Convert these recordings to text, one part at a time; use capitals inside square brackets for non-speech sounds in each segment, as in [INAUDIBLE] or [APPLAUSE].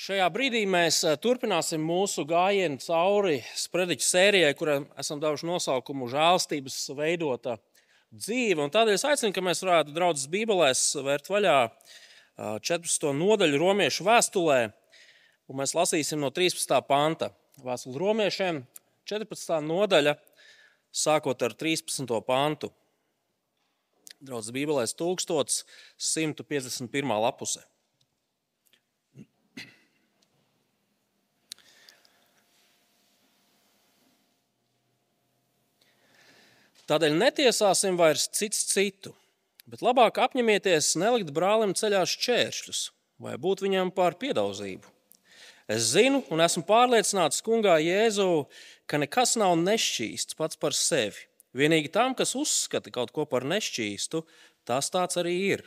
Šajā brīdī mēs eh, turpināsim mūsu gājienu cauri sprediķu sērijai, kurai esam devuši nosaukumu Žēlstības veidota dzīve. Un tādēļ es aicinu, ka mēs varētu draudzes Bībelēs vērt vaļā 14. nodaļu romiešu vēstulē, un mēs lasīsim no 13. panta. Vēstule romiešiem 14. nodaļa, sākot ar 13. pantu. Draudzes Bībelēs 1151. lapusē. Tādēļ netiesāsim vairs cits citu, bet labāk apņemieties nelikt brālim ceļā šķēršļus vai būt viņam par piedauzību. Es zinu un esmu pārliecināts kungā Jēzu, ka nekas nav nešķīsts pats par sevi. Vienīgi tam, kas uzskata kaut ko par nešķīstu, tas tāds arī ir.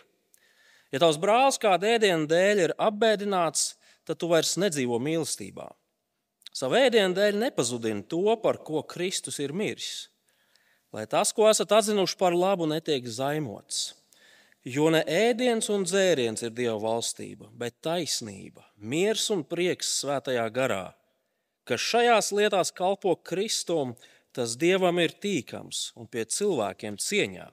Ja tavs brālis kāda ēdiena dēļ ir apbēdināts, tad tu vairs nedzīvo mīlestībā. Savu ēdienu dēļ nepazudini to, par ko Kristus ir miris lai tas, ko esat atzinuši par labu, netiek zaimots. Jo ne ēdiens un dzēriens ir Dieva valstība, bet taisnība, miers un prieks svētajā garā. Kas šajās lietās kalpo Kristum, tas Dievam ir tīkams un pie cilvēkiem cieņā.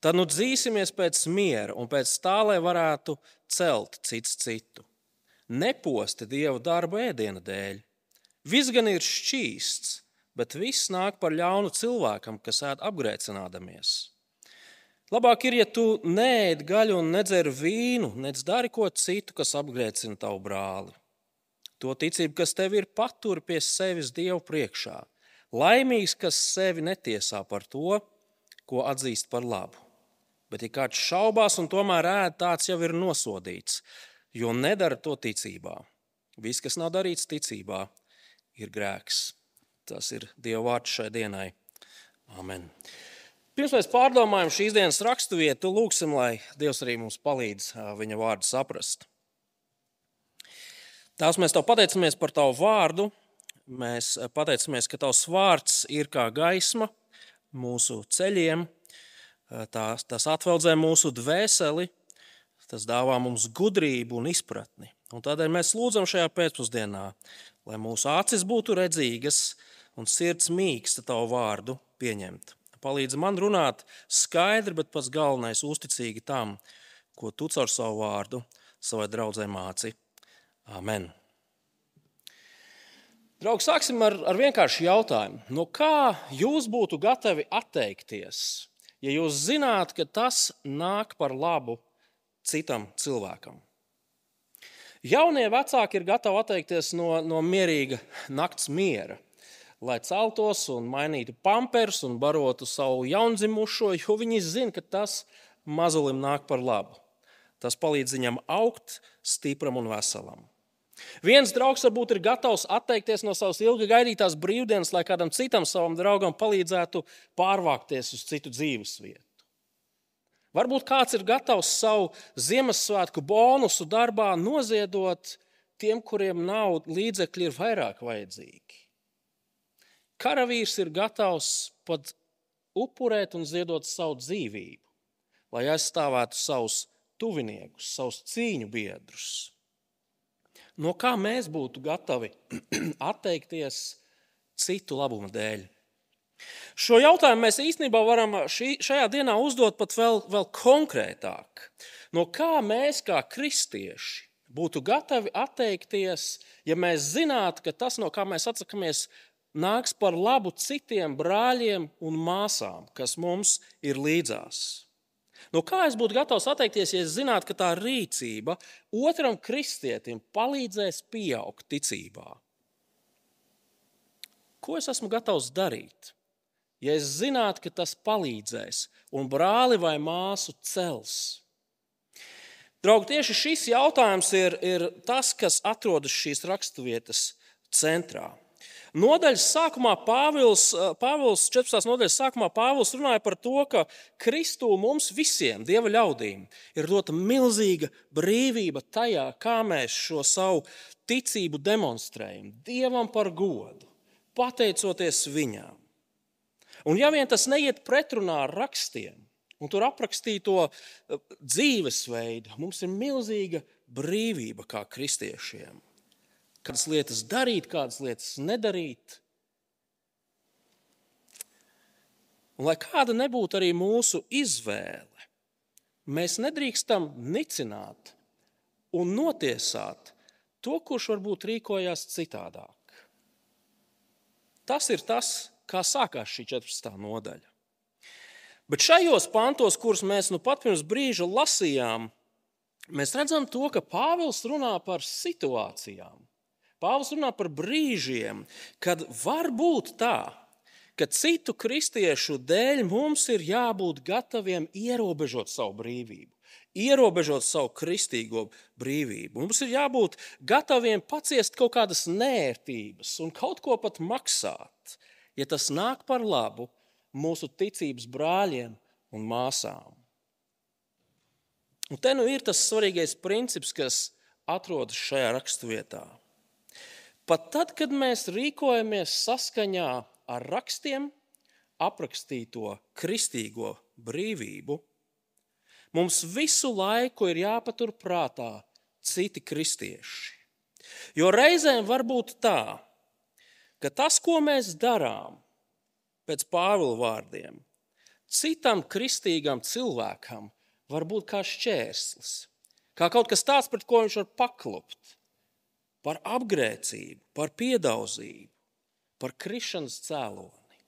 Tad nu dzīsimies pēc miera un pēc tā, lai varētu celt cits citu. Neposti Dieva darbu ēdiena dēļ. Viss gan ir šķīsts, bet viss nāk par ļaunu cilvēkam, kas ēd apgrēcinādamies. Labāk ir, ja tu neēd gaļu un nedzer vīnu, nec dari ko citu, kas apgrēcina tavu brāli. To ticību, kas tev ir, patur pie sevis Dievu priekšā. Laimīgs, kas sevi netiesā par to, ko atzīst par labu. Bet, ja kāds šaubās un tomēr ēd, tāds jau ir nosodīts, jo nedara to ticībā. Viss, kas nav darīts ticībā, ir grēks. Tas ir Dieva vārds šai dienai. Amen. Pirms mēs pārdomājam šīs dienas raksturvietu, lūgsim, lai Dievs arī mums palīdz viņa vārdu saprast. Tās mēs tev pateicamies par tavu vārdu. Mēs pateicamies, ka tavs vārds ir kā gaisma mūsu ceļiem. Tas, tas atveldzē mūsu dvēseli, tas dāvā mums gudrību un izpratni. Un tādēļ mēs lūdzam šajā pēcpusdienā, lai mūsu acis būtu redzīgas, un sirds mīksta tavu vārdu pieņemt. Palīdz man runāt skaidri, bet pats galvenais - uzticīgi tam, ko tu caur savu vārdu savai draudzē māci. Amen. Draugs, sāksim ar, ar vienkāršu jautājumu. No kā jūs būtu gatavi atteikties, ja jūs zināt, ka tas nāk par labu citam cilvēkam? Jaunie vecāki ir gatavi atteikties no, no mierīga nakts miera lai celtos un mainītu pampers un barotu savu jaundzimušo, jo viņi zina, ka tas mazulim nāk par labu. Tas palīdz viņam augt, stipram un veselam. Viens draugs varbūt ir gatavs atteikties no savas ilgi gaidītās brīvdienas, lai kādam citam savam draugam palīdzētu pārvākties uz citu dzīvesvietu. Varbūt kāds ir gatavs savu Ziemassvētku bonusu darbā noziedot tiem, kuriem nav līdzekļi, ir vairāk vajadzīgi. Karavīrs ir gatavs pat upurēt un ziedot savu dzīvību, lai aizstāvētu savus tuviniekus, savus cīņu biedrus. No kā mēs būtu gatavi [CLEARS THROAT] atteikties citu labuma dēļ? Šo jautājumu mēs īstenībā varam šī, šajā dienā uzdot pat vēl, vēl konkrētāk. No kā mēs, kā kristieši, būtu gatavi atteikties, ja mēs zinātu, ka tas, no kā mēs atsakāmies, nāks par labu citiem brāļiem un māsām, kas mums ir līdzās. No kā es būtu gatavs atteikties, ja es zinātu, ka tā rīcība otram kristietim palīdzēs pieaugt ticībā? Ko es esmu gatavs darīt? Ja es zinātu, ka tas palīdzēs un brāli vai māsu cels. Draugi, tieši šis jautājums ir, ir tas, kas atrodas šīs raksturvietas centrā. Nodaļas sākumā Pāvils, eh, Pāvils 14. nodaļas sākumā Pāvils runāja par to, ka Kristū mums visiem, Dieva ļaudīm, ir dota milzīga brīvība tajā, kā mēs šo savu ticību demonstrējam Dievam par godu, pateicoties Viņam. Un ja vien tas neiet pretrunā ar rakstiem, un tur aprakstīto eh, dzīvesveidu, mums ir milzīga brīvība kā kristiešiem. Kādas lietas darīt, kādas lietas nedarīt. Un, lai kāda nebūtu arī mūsu izvēle, mēs nedrīkstam nicināt un notiesāt to, kurš varbūt rīkojās citādāk. Tas ir tas, kā sākās šī 14. nodaļa. Bet šajos pantos, kurus mēs nu pat pirms brīža lasījām, mēs redzam to, ka Pāvils runā par situācijām. Pāvils runā par brīžiem, kad var būt tā, ka citu kristiešu dēļ mums ir jābūt gataviem ierobežot savu brīvību, ierobežot savu kristīgo brīvību. Mums ir jābūt gataviem paciest kaut kādas nērtības un kaut ko pat maksāt, ja tas nāk par labu mūsu ticības brāļiem un māsām. Un te nu ir tas svarīgais princips, kas atrodas šajā raksturvietā. Pat tad, kad mēs rīkojamies saskaņā ar rakstiem aprakstīto kristīgo brīvību, mums visu laiku ir jāpatur prātā citi kristieši. Jo reizēm var būt tā, ka tas, ko mēs darām, pēc Pāvila vārdiem, citam kristīgam cilvēkam var būt kā šķērslis, kā kaut kas tāds, pret ko viņš var paklupt, par apgrēcību, par piedaudzību, par krišanas cēloni.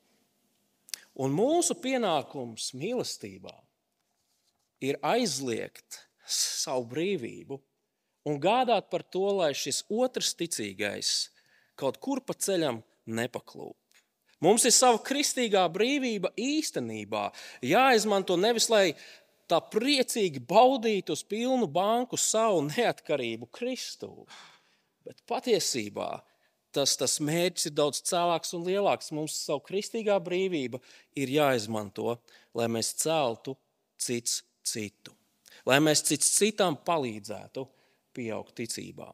Un mūsu pienākums mīlestībā ir aizliegt savu brīvību un gādāt par to, lai šis otrs ticīgais kaut kur pa ceļam nepaklūp. Mums ir sava kristīgā brīvība īstenībā jāizmanto nevis lai tā priecīgi baudītu uz pilnu banku savu neatkarību Kristū, bet patiesībā tas, tas mērķis ir daudz cēlāks un lielāks. Mums savu kristīgā brīvība ir jāizmanto, lai mēs celtu cits citu, lai mēs cits citam palīdzētu pieaugt ticībā.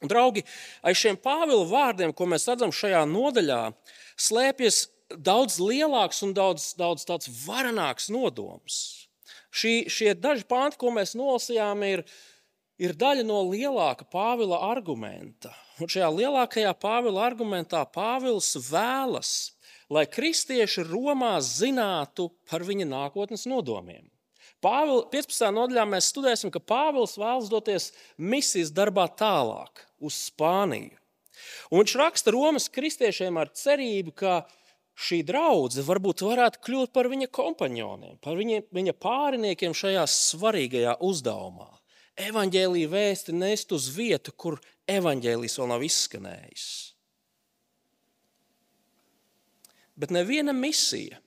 Un, draugi, aiz šiem Pāvila vārdiem, ko mēs redzam šajā nodaļā, slēpjas daudz lielāks un daudz, daudz varenāks nodoms. Šī, šie daži panti, ko mēs nolasījām, ir, ir daļa no lielāka Pāvila argumenta. Un šajā lielākajā Pāvila argumentā Pāvils vēlas, lai kristieši Romā zinātu par viņa nākotnes nodomiem. Pāvila 15. nodaļā mēs studēsim, ka Pāvils vēlas doties misijas darbā tālāk, uz Spāniju. Un viņš raksta Romas kristiešiem ar cerību, ka šī draudzene varbūt varētu kļūt par viņa kompanioniem, par viņa, viņa pāriniekiem šajā svarīgajā uzdevumā. Evangelija vēsti nest uz vietu, kur evanģēlijs vēl nav izskanējis. Bet neviena misija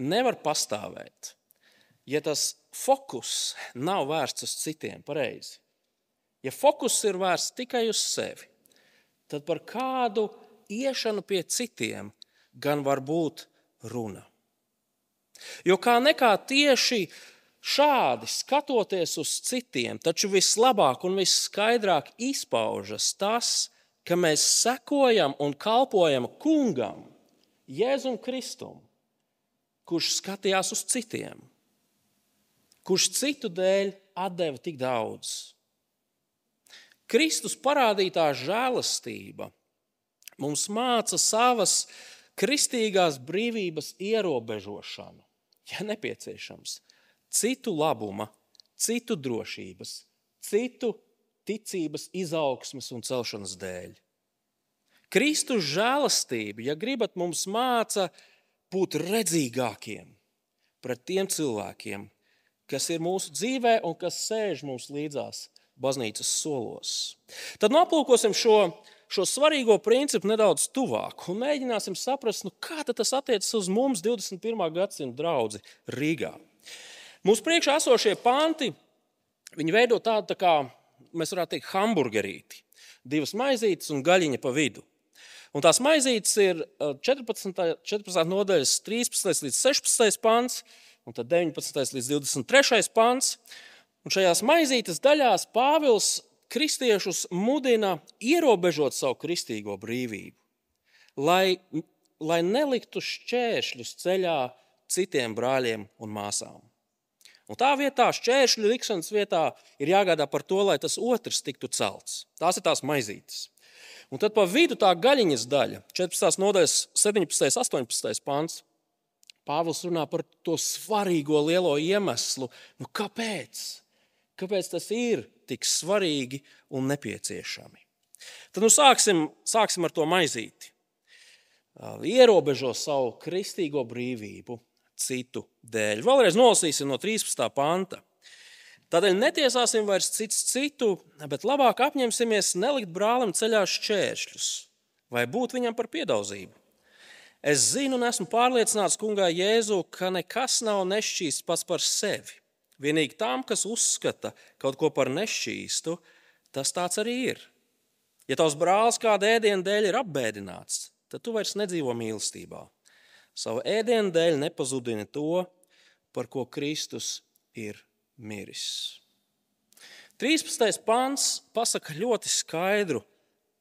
nevar pastāvēt, ja tas fokus nav vērsts uz citiem pareizi. Ja fokus ir vērsts tikai uz sevi, tad par kādu iešanu pie citiem gan var būt runa. Jo kā nekā tieši šādi skatoties uz citiem, taču vislabāk un visskaidrāk izpaužas tas, ka mēs sekojam un kalpojam kungam, Jēzum Kristum, kurš skatījās uz citiem kurš citu dēļ deva tik daudz. Kristus parādītā žēlastība mums māca savas kristīgās brīvības ierobežošanu, ja nepieciešams, citu labuma, citu drošības, citu ticības izaugsmes un celšanas dēļ. Kristus žēlastība, ja gribat, mums māca būt redzīgākiem pret tiem cilvēkiem, kas ir mūsu dzīvē un kas sēž mums līdzās baznīcas solos. Tad aplūkosim šo, šo svarīgo principu nedaudz tuvāk un mēģināsim saprast, nu, kā tas attiecas uz mums 21. gadsimta draugu Rīgā. Mūsu priekšā esošie panti veido tādu, tā kā mēs varētu teikt, hamburgerīti. Divas maizītes un gaļiņa pa vidu. Un tās maizītes ir 14. 14. nodaļas 13. līdz 16. pāns, un tad 19. līdz 23. pants. Un šajās maizītes daļās Pāvils kristiešus mudina ierobežot savu kristīgo brīvību, lai, lai neliktu šķēršļus ceļā citiem brāļiem un māsām. Un tā vietā, šķēršļu likšanas vietā, ir jāgādā par to, lai tas otrs tiktu celts. Tās ir tās maizītes. Un tad pa vidu tā gaļiņas daļa, 14. nodaļas, 17. un 18. pāns. Pāvils runā par to svarīgo lielo iemeslu. Nu, kāpēc? Kāpēc tas ir tik svarīgi un nepieciešami? Tad nu, sāksim, sāksim ar to maizīti. Ierobežo savu kristīgo brīvību citu dēļ. Vēlreiz nolasīsim no 13. panta. Tādēļ netiesāsim vairs cits citu, bet labāk apņemsimies nelikt brālim ceļā šķēršļus vai būt viņam par piedauzību. Es zinu un esmu pārliecināts, kungā Jēzu, ka nekas nav nešķīsts pats par sevi. Vienīgi tam, kas uzskata kaut ko par nešķīstu, tas tāds arī ir. Ja tavs brālis kāda ēdiena dēļ ir apbēdināts, tad tu vairs nedzīvo mīlestībā. Savu ēdienu dēļ nepazudini to, par ko Kristus ir miris. 13. pāns pasaka ļoti skaidru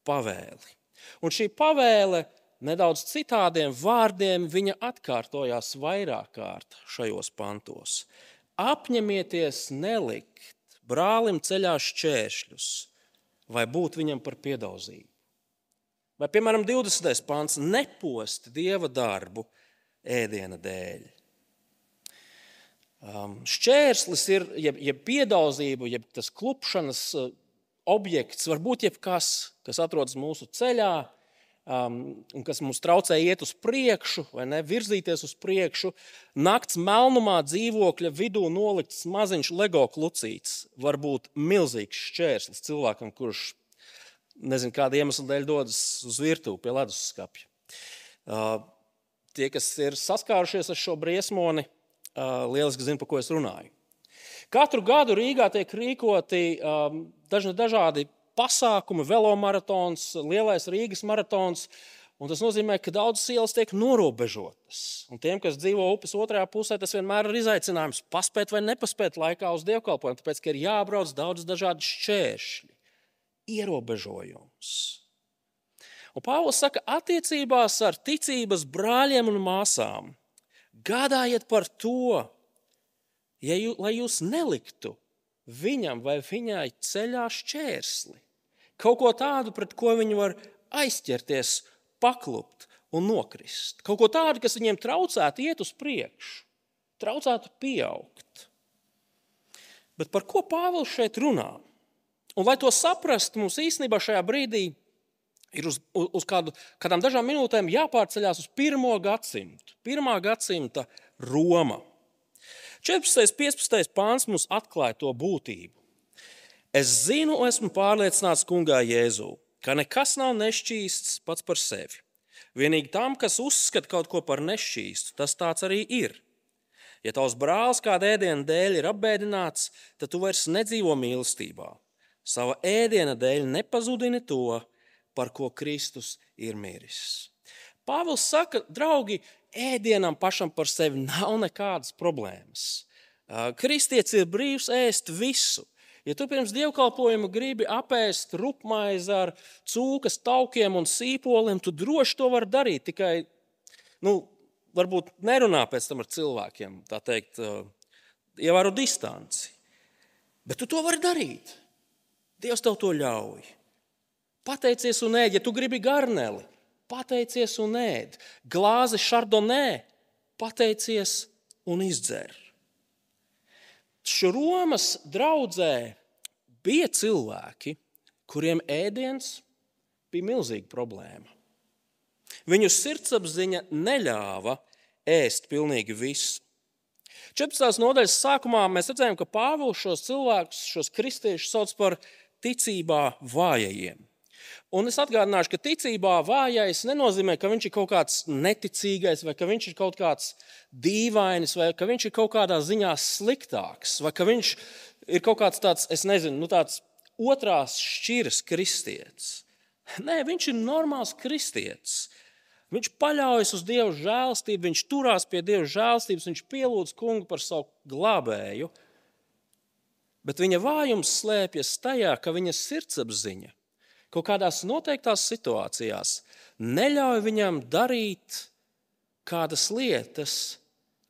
pavēli. Un šī pavēle nedaudz citādiem vārdiem viņa atkārtojās vairāk kārt šajos pantos. Apņemieties nelikt brālim ceļā šķēršļus vai būt viņam par piedauzību. Vai, piemēram, 20. pāns - nepost dieva darbu ēdiena dēļ. Um, šķērslis ir, jeb, jeb piedauzība, jeb tas klupšanas uh, objekts, var būt jebkas, kas atrodas mūsu ceļā, um, un kas mums traucē iet uz priekšu, vai ne, virzīties uz priekšu. Nakts melnumā dzīvokļa vidū nolikts maziņš LEGO klucīts var būt milzīgs šķērslis cilvēkam, kurš nezinu, kāda iemesla dēļ dodas uz virtuvi pie leduskapja. Uh, tie, kas ir saskārušies ar šo briesmoni, lieliski zina, par ko es runāju. Katru gadu Rīgā tiek rīkoti dažādi pasākumi, velomaratons, lielais Rīgas maratons. Un tas nozīmē, ka daudzas ielas tiek norobežotas. Un tiem, kas dzīvo upes otrajā pusē, tas vienmēr ir izaicinājums paspēt vai nepaspēt laikā uz dievkalpojumu, tāpēc, ka ir jābrauc daudz dažādu šķēršļu, ierobežojums. Un Pāvils saka, attiecībās ar ticības brāļiem un māsām Gādājiet par to, ja jū, lai jūs neliktu viņam vai viņai ceļā šķērsli. Kaut ko tādu, pret ko viņi var aizķerties, paklupt un nokrist. Kaut ko tādu, kas viņiem traucētu iet uz priekšu, traucētu pieaugt. Bet par ko Pāvils šeit runā? Un, lai to saprastu, mums īstenībā šajā brīdī ir uz, uz kādu, kādām dažām minūtēm jāpārceļās uz pirmo gadsimtu, pirmā gadsimta Roma. 14. un 15. pāns mums atklāja to būtību. Es zinu, esmu pārliecināts kungā Jēzū, ka nekas nav nešķīsts pats par sevi. Vienīgi tam, kas uzskata kaut ko par nešķīstu, tas tāds arī ir. Ja tavs brālis kāda ēdiena dēļ ir apbēdināts, tad tu vairs nedzīvo mīlestībā. Sava ēdiena dēļ nepazudini to, par ko Kristus ir miris. Pāvils saka, draugi, ēdienam pašam par sevi nav nekādas problēmas. Kristietis ir brīvs ēst visu. Ja tu pirms dievkalpojuma gribi apēst rupmaizi ar cūkas taukiem un sīpoliem, tu droši to vari darīt. Tikai, nu, varbūt nerunā pēc tam ar cilvēkiem, tā teikt, ievēro distanci. Bet tu to vari darīt. Dievs tev to ļauj. Pateicies un ēd, ja tu gribi garneli, pateicies un ēd. Glāzi šardonē, pateicies un izdzer. Šromas draudzē bija cilvēki, kuriem ēdiens bija milzīga problēma. Viņu sirdsapziņa neļāva ēst pilnīgi visu. 14. nodaļas sākumā mēs redzējām, ka Pāvils šos cilvēkus, šos kristiešus sauc par ticībā vājajiem. Un es atgādināšu, ka ticībā vājais nenozīmē, ka viņš ir kaut kāds neticīgais, vai ka viņš ir kaut kāds dīvainis, vai ka viņš ir kaut kādā ziņā sliktāks, vai ka viņš ir kaut kāds tāds, es nezinu, nu tāds otrās šķiras kristietis. Nē, viņš ir normāls kristietis. Viņš paļaujas uz Dieva žēlstību, viņš turās pie Dieva žēlstības, viņš pielūdz kungu par savu glābēju. Bet viņa vājums slēpjas tajā, ka viņa sirdsapziņa kaut kādās noteiktās situācijās neļauj viņam darīt kādas lietas,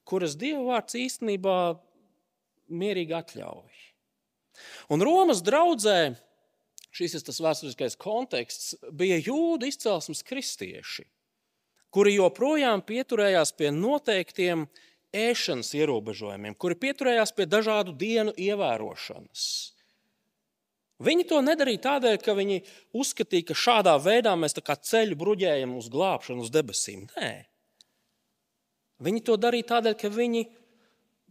kuras Dieva vārds īstenībā mierīgi atļauj. Un Romas draudzē šis ir tas vēsturiskais konteksts, bija jūdu izcelsmes kristieši, kuri joprojām pieturējās pie noteiktiem ēšanas ierobežojumiem, kuri pieturējās pie dažādu dienu ievērošanas. Viņi to nedarīja tādēļ, ka viņi uzskatīja, ka šādā veidā mēs ceļu bruģējam uz glābšanu, uz debesīm. Nē, viņi to darīja tādēļ, ka viņi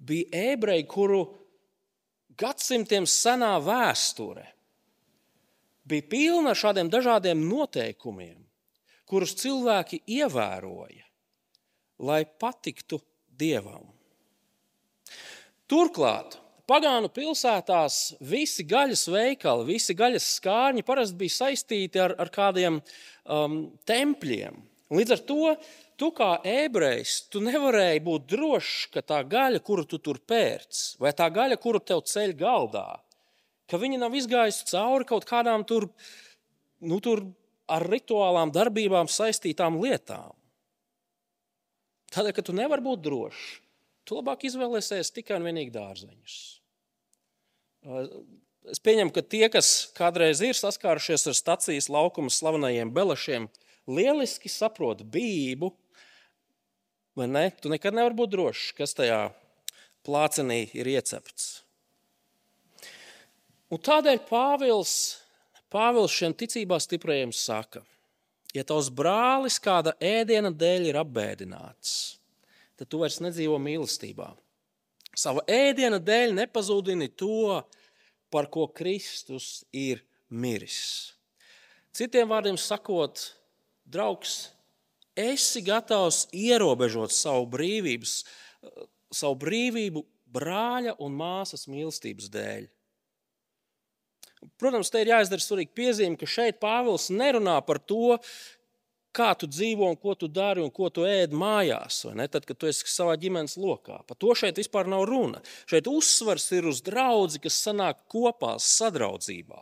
bija ebreji, kuru gadsimtiem senā vēsture bija pilna ar šādiem dažādiem noteikumiem, kurus cilvēki ievēroja, lai patiktu dievam. Turklāt Pagānu pilsētās visi gaļas veikali, visi gaļas skārņi parasti bija saistīti ar, ar kādiem um, tempļiem. Līdz ar to tu kā ebrejs, tu nevarēji būt drošs, ka tā gaļa, kuru tu tur pērc, vai tā gaļa, kuru tev ceļ galdā, ka viņa nav izgājusi cauri kaut kādām tur, nu, tur ar rituālām darbībām saistītām lietām. Tādēļ, ka tu nevari būt drošs, tu labāk izvēlēsies tikai un vienīgi dārzeņus. Es pieņemu, ka tie, kas kādreiz ir saskārušies ar stācijas laukuma slavenajiem belašiem, lieliski saprot bību. Vai ne? Tu nekad nevari būt drošs, kas tajā plācenī ir iecepts. Un tādēļ Pāvils, Pāvils šiem ticībā stiprajiem saka, ja tavs brālis kāda ēdiena dēļ ir apbēdināts, tad tu vairs nedzīvo mīlestībā. Sava ēdiena dēļ nepazudini to, par ko Kristus ir miris. Citiem vārdiem sakot, draugs, esi gatavs ierobežot savu, brīvības, savu brīvību brāļa un māsas mīlestības dēļ. Protams, te ir jāizdara svarīga piezīme, ka šeit Pāvils nerunā par to, kā tu dzīvo un ko tu dari un ko tu ēd mājās, tad, kad tu esi savā ģimenes lokā. Par to šeit vispār nav runa. Šeit uzsvars ir uz draugu, kas sanāk kopā sadraudzībā,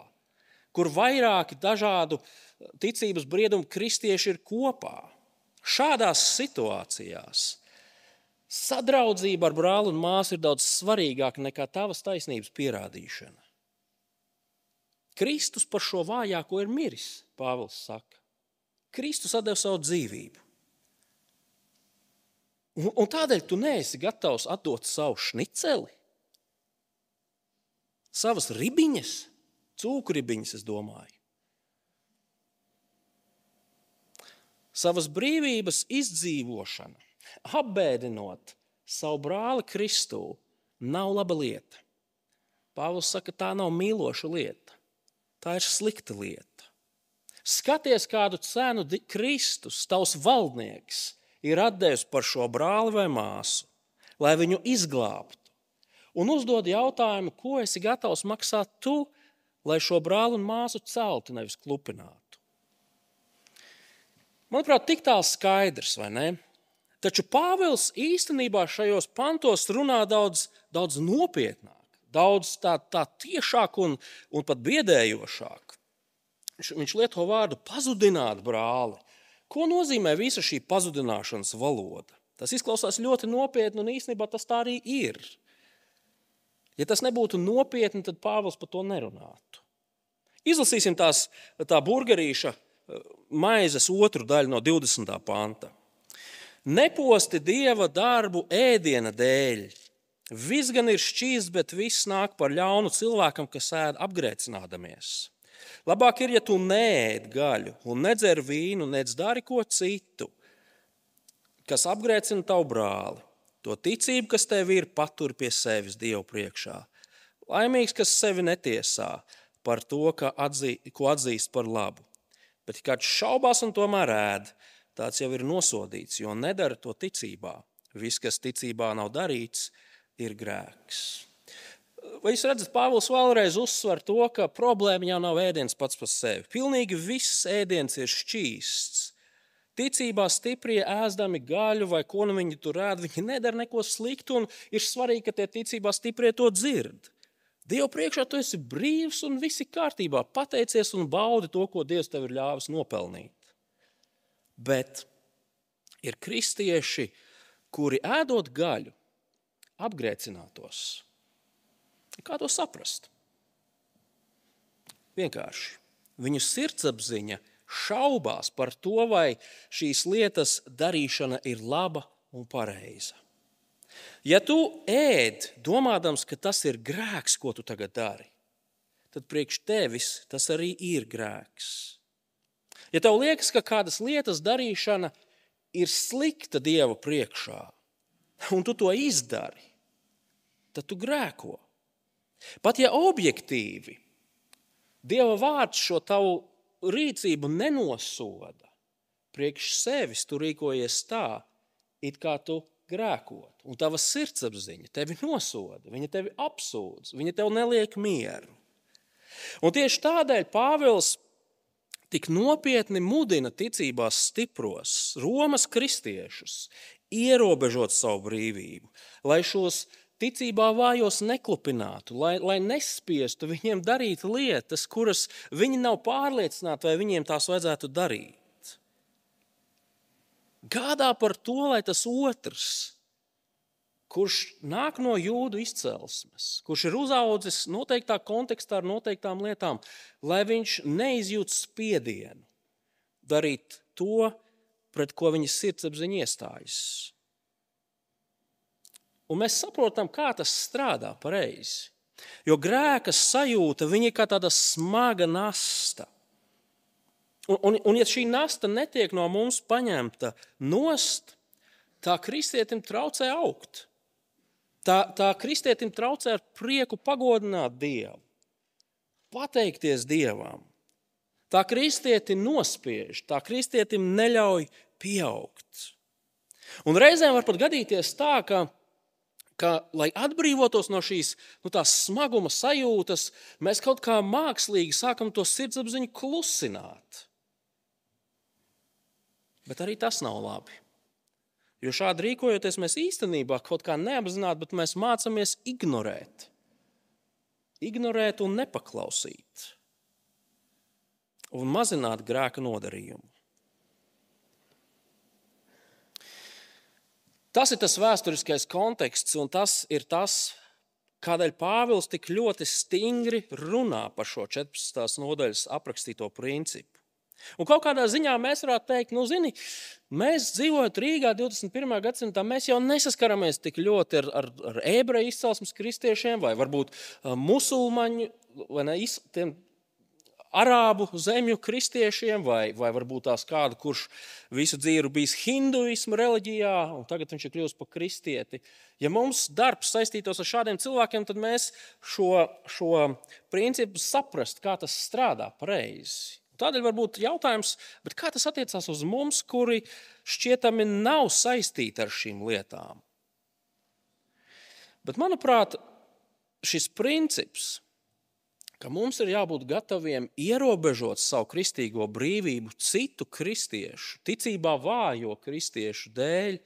kur vairāki dažādu ticības briedumu kristieši ir kopā. Šādās situācijās sadraudzība ar brāli un māsu ir daudz svarīgāka nekā tavas taisnības pierādīšana. Kristus par šo vājāko ir miris, Pāvils saka. Kristus deva savu dzīvību. Un, un tādēļ tu neesi gatavs atdot savu šniceli, savas ribiņas, cūkuribiņas, es domāju. Savas brīvības izdzīvošana, apbēdinot savu brāli Kristu, nav laba lieta. Pāvils saka, tā nav mīloša lieta, tā ir slikta lieta. Skaties, kādu cenu Kristus, tavs valdnieks, ir devis par šo brāli vai māsu, lai viņu izglābtu. Un uzdod jautājumu, ko esi gatavs maksāt tu, lai šo brāli un māsu celtu, nevis klupinātu. Manuprāt, tik tālu skaidrs, vai ne? Taču Pāvils īstenībā šajos pantos runā daudz, daudz nopietnāk, daudz tā, tā tiešāk un, un pat biedējošāk. Viņš lieto vārdu pazudināt brāli. Ko nozīmē visa šī pazudināšanas valoda? Tas izklausās ļoti nopietni, un īstenībā tas tā arī ir. Ja tas nebūtu nopietni, tad Pāvils par to nerunātu. Izlasīsim tās, tā burgerīša eh, maizes otru daļu no 20. panta. Neposti dieva darbu ēdiena dēļ. Viss gan ir šķīsts, bet viss nāk par ļaunu cilvēkam, kas ēd apgrēcinādamies. Labāk ir, ja tu neēd gaļu un nedzer vīnu, nedz dari ko citu, kas apgrēcina tavu brāli. To ticību, kas tev ir, patur pie sevis Dievu priekšā. Laimīgs, kas sevi netiesā par to, atzī, ko atzīst par labu. Bet kāds šaubās un tomēr ēd, tāds jau ir nosodīts, jo nedara to ticībā. Viss, kas ticībā nav darīts, ir grēks. Vai jūs redzat, Pāvils vēlreiz uzsver to, ka problēma jau nav ēdiens pats par sevi. Pilnīgi viss ēdiens ir šķīsts. Ticībā stiprie ēdami gaļu vai ko nu viņi tur ēd, viņi nedara neko sliktu, un ir svarīgi, ka tie ticībā stiprie to dzird. Dievu priekšā tu esi brīvs un viss ir kārtībā. Pateicies un baudi to, ko Dievs tev ir ļāvis nopelnīt. Bet ir kristieši, kuri ēdot gaļu, apgrēcinātos Kā to saprast? Vienkārši viņu sirdsapziņa šaubās par to, vai šīs lietas darīšana ir laba un pareiza. Ja tu ēd, domādams, ka tas ir grēks, ko tu tagad dari, tad priekš tevis tas arī ir grēks. Ja tev liekas, ka kādas lietas darīšana ir slikta Dieva priekšā, un tu to izdari, tad tu grēko. Pat ja objektīvi Dieva vārds šo tavu rīcību nenosoda, priekš sevis tu rīkojies tā, it kā tu grēkot. Un tava sirdsapziņa tevi nosoda, viņa tevi apsūdz, viņa tev neliek mieru. Un tieši tādēļ Pāvils tik nopietni mudina ticībās stipros Romas kristiešus ierobežot savu brīvību, lai šos ticībā vājos neklupinātu, lai, lai nespiestu viņiem darīt lietas, kuras viņi nav pārliecināti, vai viņiem tās vajadzētu darīt. Gādā par to, lai tas otrs, kurš nāk no jūdu izcelsmes, kurš ir uzaudzis noteiktā kontekstā ar noteiktām lietām, lai viņš neizjūt spiedienu darīt to, pret ko viņa sirdsapziņa iestājas. Un mēs saprotam, kā tas strādā pareizi. Jo grēka sajūta ir kā tāda smaga nasta. Un, un, un ja šī nasta netiek no mums paņemta nost, tā kristietim traucē augt. Tā, tā kristietim traucē ar prieku pagodināt Dievu, pateikties Dievam. Tā kristieti nospiež, tā kristietim neļauj pieaugt. Un reizēm var pat gadīties tā, ka ka, lai atbrīvotos no šīs nu, smaguma sajūtas, mēs kaut kā mākslīgi sākam to sirdsapziņu klusināt. Bet arī tas nav labi. Jo šādi rīkojoties, mēs īstenībā kaut kā neapzināti, bet mēs mācāmies ignorēt. Ignorēt un nepaklausīt. Un mazināt grēka nodarījumu. Tas ir tas vēsturiskais konteksts, un tas ir tas, kādēļ Pāvils tik ļoti stingri runā par šo 14. nodaļas aprakstīto principu. Un kaut kādā ziņā mēs varētu teikt, nu, zini, mēs dzīvojam Rīgā 21. gadsimtā, mēs jau nesaskaramies tik ļoti ar, ar, ar ebreju izcelsmes kristiešiem vai varbūt musulmaņu vai ne, tiem arābu zemju kristiešiem, vai, vai varbūt tās kādu, kurš visu dzīvi bijis hinduismu reliģijā, un tagad viņš ir kļuvis par kristieti. Ja mums darbs saistītos ar šādiem cilvēkiem, tad mēs šo, šo principu saprast, kā tas strādā pareizi. Tādēļ var būt jautājums, kā tas attiecās uz mums, kuri šķietami nav saistīti ar šīm lietām. Bet, manuprāt, šis princips ka mums ir jābūt gataviem ierobežot savu kristīgo brīvību citu kristiešu, ticībā vājo kristiešu dēļ.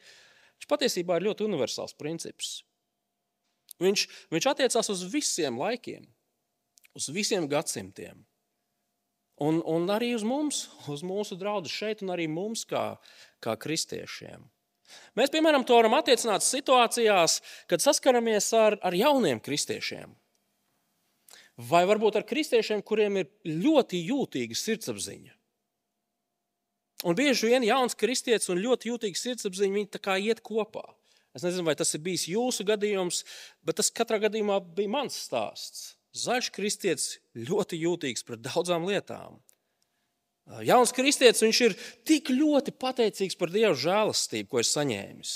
Viņš patiesībā ir ļoti universāls princips. Viņš, viņš attiecās uz visiem laikiem, uz visiem gadsimtiem. Un, un arī uz mums, uz mūsu draugiem šeit, un arī mums, kā, kā kristiešiem. Mēs, piemēram, to varam attiecināt situācijās, kad saskaramies ar, ar jauniem kristiešiem vai varbūt ar kristiešiem, kuriem ir ļoti jūtīga sirdsapziņa. Un bieži vien jauns kristietis un ļoti jūtīga sirdsapziņa viņi tā kā iet kopā. Es nezinu, vai tas ir bijis jūsu gadījums, bet tas katrā gadījumā bija mans stāsts. Zaļš kristietis ļoti jūtīgs pret daudzām lietām. Jauns kristietis viņš ir tik ļoti pateicīgs par Dieva žēlastību, ko ir saņēmis.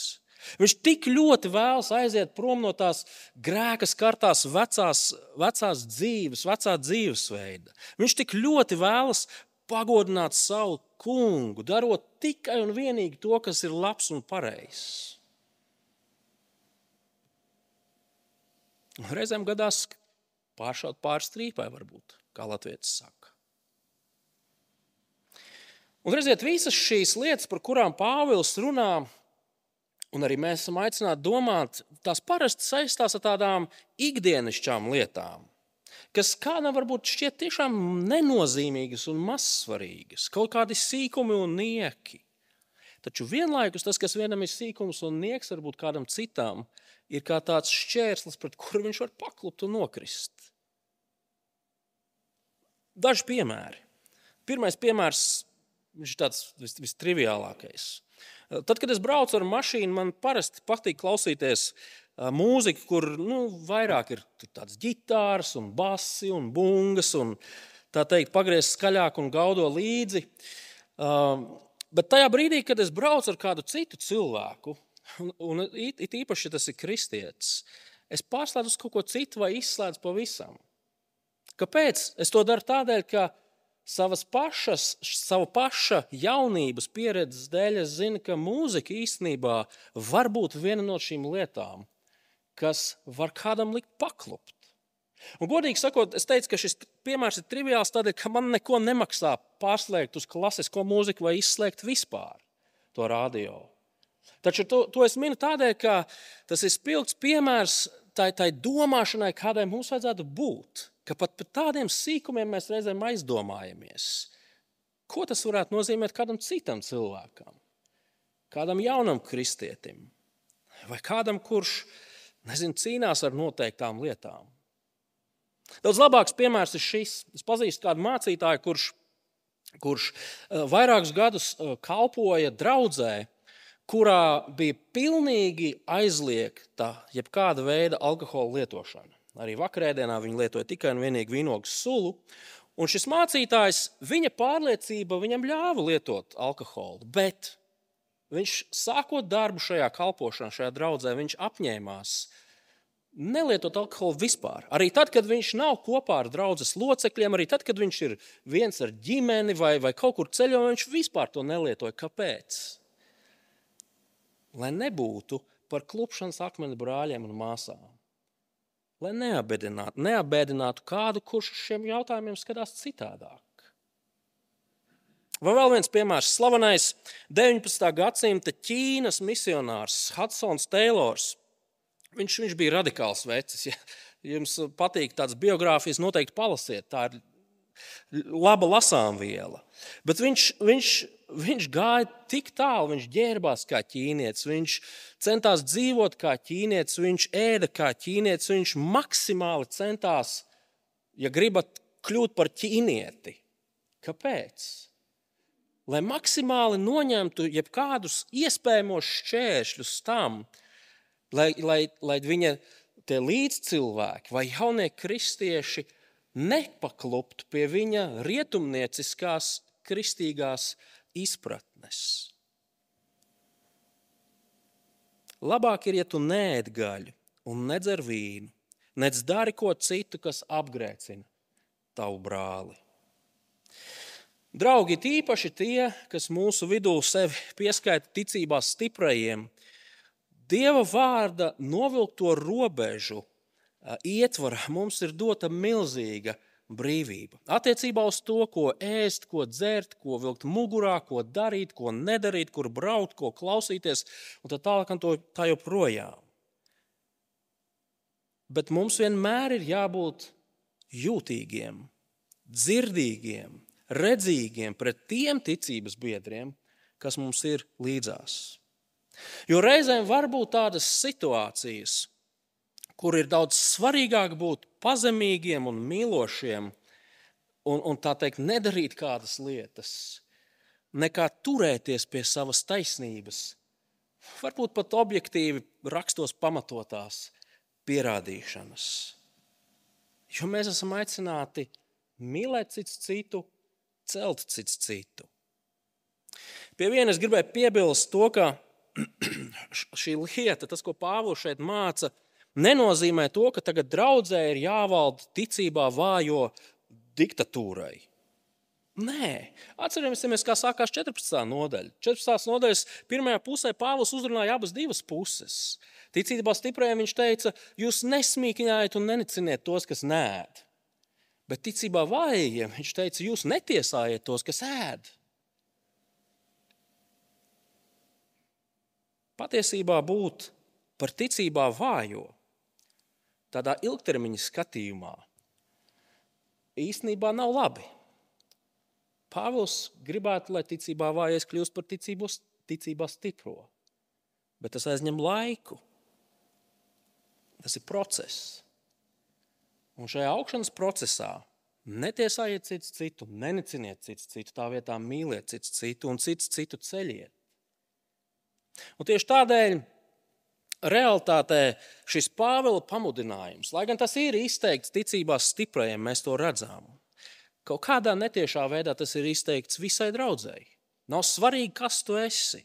Viņš tik ļoti vēlas aiziet prom no tās grēka skartās vecās, vecās dzīves, vecā dzīvesveida. Viņš tik ļoti vēlas pagodināt savu kungu, darot tikai un vienīgi to, kas ir labs un pareizs. Reizēm gadās pāršaut pāri strīpai, varbūt, kā Latvijas saka. Un redziet, visas šīs lietas, par kurām Pāvils runā, Un arī mēs esam aicināti domāt, tās parasti saistās ar tādām ikdienišķām lietām, kas kādam varbūt šķiet tiešām nenozīmīgas un mazsvarīgas, kaut kādi sīkumi un nieki. Taču vienlaikus tas, kas vienam ir sīkums un nieks, varbūt kādam citam, ir kā tāds šķērslis, pret kuru viņš var paklupt un nokrist. Daži piemēri. Pirmais piemērs ir tāds vis, vistriviālākais. Tad, kad es braucu ar mašīnu, man parasti patīk klausīties mūziku, kur nu, vairāk ir tādas ģitāras, un basi un bungas, un tā teikt, pagriezt skaļāk un gaudo līdzi. Bet tajā brīdī, kad es braucu ar kādu citu cilvēku, un, un it īpaši, ja tas ir kristietis, es pārslēdzu uz kaut ko citu vai izslēdzu pavisam. Kāpēc? Es to daru tādēļ, ka savas pašas, savu paša jaunības pieredzes dēļ es zinu, ka mūzika īstenībā var būt viena no šīm lietām, kas var kādam likt paklupt. Un, godīgi sakot, es teicu, ka šis piemērs ir triviāls tādēļ, ka man neko nemaksā pārslēgt uz klasisko mūziku vai izslēgt vispār to radio. Taču to, to es minu tādēļ, ka tas ir spilgts piemērs tai, tai domāšanai, kādai mums vajadzētu būt. Ka pat par tādiem sīkumiem mēs reizēm aizdomājamies. Ko tas varētu nozīmēt kādam citam cilvēkam, kādam jaunam kristietim, vai kādam, kurš nezinu, cīnās ar noteiktām lietām. Daudz labāks piemērs ir šis. Es pazīstu kādu mācītāju, kurš, kurš eh, vairākus gadus eh, kalpoja draudzē, kurā bija pilnīgi aizliegta jebkāda veida alkohola lietošana. Arī vakarēdienā viņi lietoja tikai un vienīgi vīnogu sulu. Un šis mācītājs, viņa pārliecība viņam ļāva lietot alkoholu, bet viņš sākot darbu šajā kalpošanā, šajā draudzē, viņš apņēmās nelietot alkoholu vispār. Arī tad, kad viņš nav kopā ar draugus locekļiem, arī tad, kad viņš ir viens ar ģimeni vai, vai kaut kur ceļojumā, viņš vispār to nelietoja. Kāpēc? Lai nebūtu par klupšanas akmeni brāļiem un māsām. Lai neabēdinātu, neabēdinātu kādu, kurš uz šiem jautājumiem skatās citādāk. Vai vēl viens piemērs? Slavenais 19. gadsimta Ķīnas misionārs Hudsons Teilors Viņš, viņš bija radikāls vecis. Ja jums patīk tādas biogrāfijas, noteikti palasiet. Tā ir laba lasāmviela. Bet viņš, viņš, viņš gāja tik tālu, viņš ģērbās kā ķīnietis, viņš centās dzīvot kā ķīnietis, viņš ēda kā ķīnietis, viņš maksimāli centās, ja gribat, kļūt par ķīnieti. Kāpēc? Lai maksimāli noņemtu jebkādus iespējamos šķēršļus tam, lai, lai, lai viņa līdzcilvēki vai jaunie kristieši nepakluptu pie viņa rietumnieciskās kristīgās izpratnes. Labāk ir, ja tu neēd gaļu un nedzer vīnu, nedz dari ko citu, kas apgrēcina tavu brāli. Draugi, tīpaši tie, kas mūsu vidū sevi pieskaita ticībā stiprajiem, Dieva vārda novilkto robežu ietvarā mums ir dota milzīga brīvība. Attiecībā uz to, ko ēst, ko dzert, ko vilkt mugurā, ko darīt, ko nedarīt, kur braukt, ko klausīties, un tā tālāk, un tā joprojām. Bet mums vienmēr ir jābūt jūtīgiem, dzirdīgiem, redzīgiem pret tiem ticības biedriem, kas mums ir līdzās. Jo reizēm var būt tādas situācijas, kur ir daudz svarīgāk būt pazemīgiem un mīlošiem un, un tā teikt, nedarīt kādas lietas, nekā turēties pie savas taisnības. Varbūt pat objektīvi rakstos pamatotās pierādīšanas. Jo mēs esam aicināti mīlēt cits citu, celt cits citu. Pie vienas gribēju piebilst to, ka [CLEARS THROAT] šī lieta, tas, ko Pāvils šeit māca, nenozīmē to, ka tagad draudzē ir jāvalda ticībā vājo diktatūrai. Nē, atcerieties, kā sākās 14. nodaļa. 14. nodaļas pirmajā pusē Pāvils uzrunāja abas divas puses. Ticībā stiprajiem viņš teica, jūs nesmīkņājiet un neniciniet tos, kas nēd. Bet ticībā vājiem viņš teica, jūs netiesājiet tos, kas ēd. patiesībā būt par ticībā vājo, tādā ilgtermiņa skatījumā, īstenībā nav labi. Pāvils gribētu, lai ticībā vājais kļūst par ticību, ticībā stipro. Bet tas aizņem laiku. Tas ir process. Un šajā augšanas procesā netiesājiet citu citu, neneciniet citu citu, tā vietā mīliet citu citu un citu citu ceļiet. Un tieši tādēļ realitātē šis Pāvila pamudinājums, lai gan tas ir izteikts ticībā stiprajiem, mēs to redzam. Kaut kādā netiešā veidā tas ir izteikts visai draudzēji. Nav svarīgi, kas tu esi.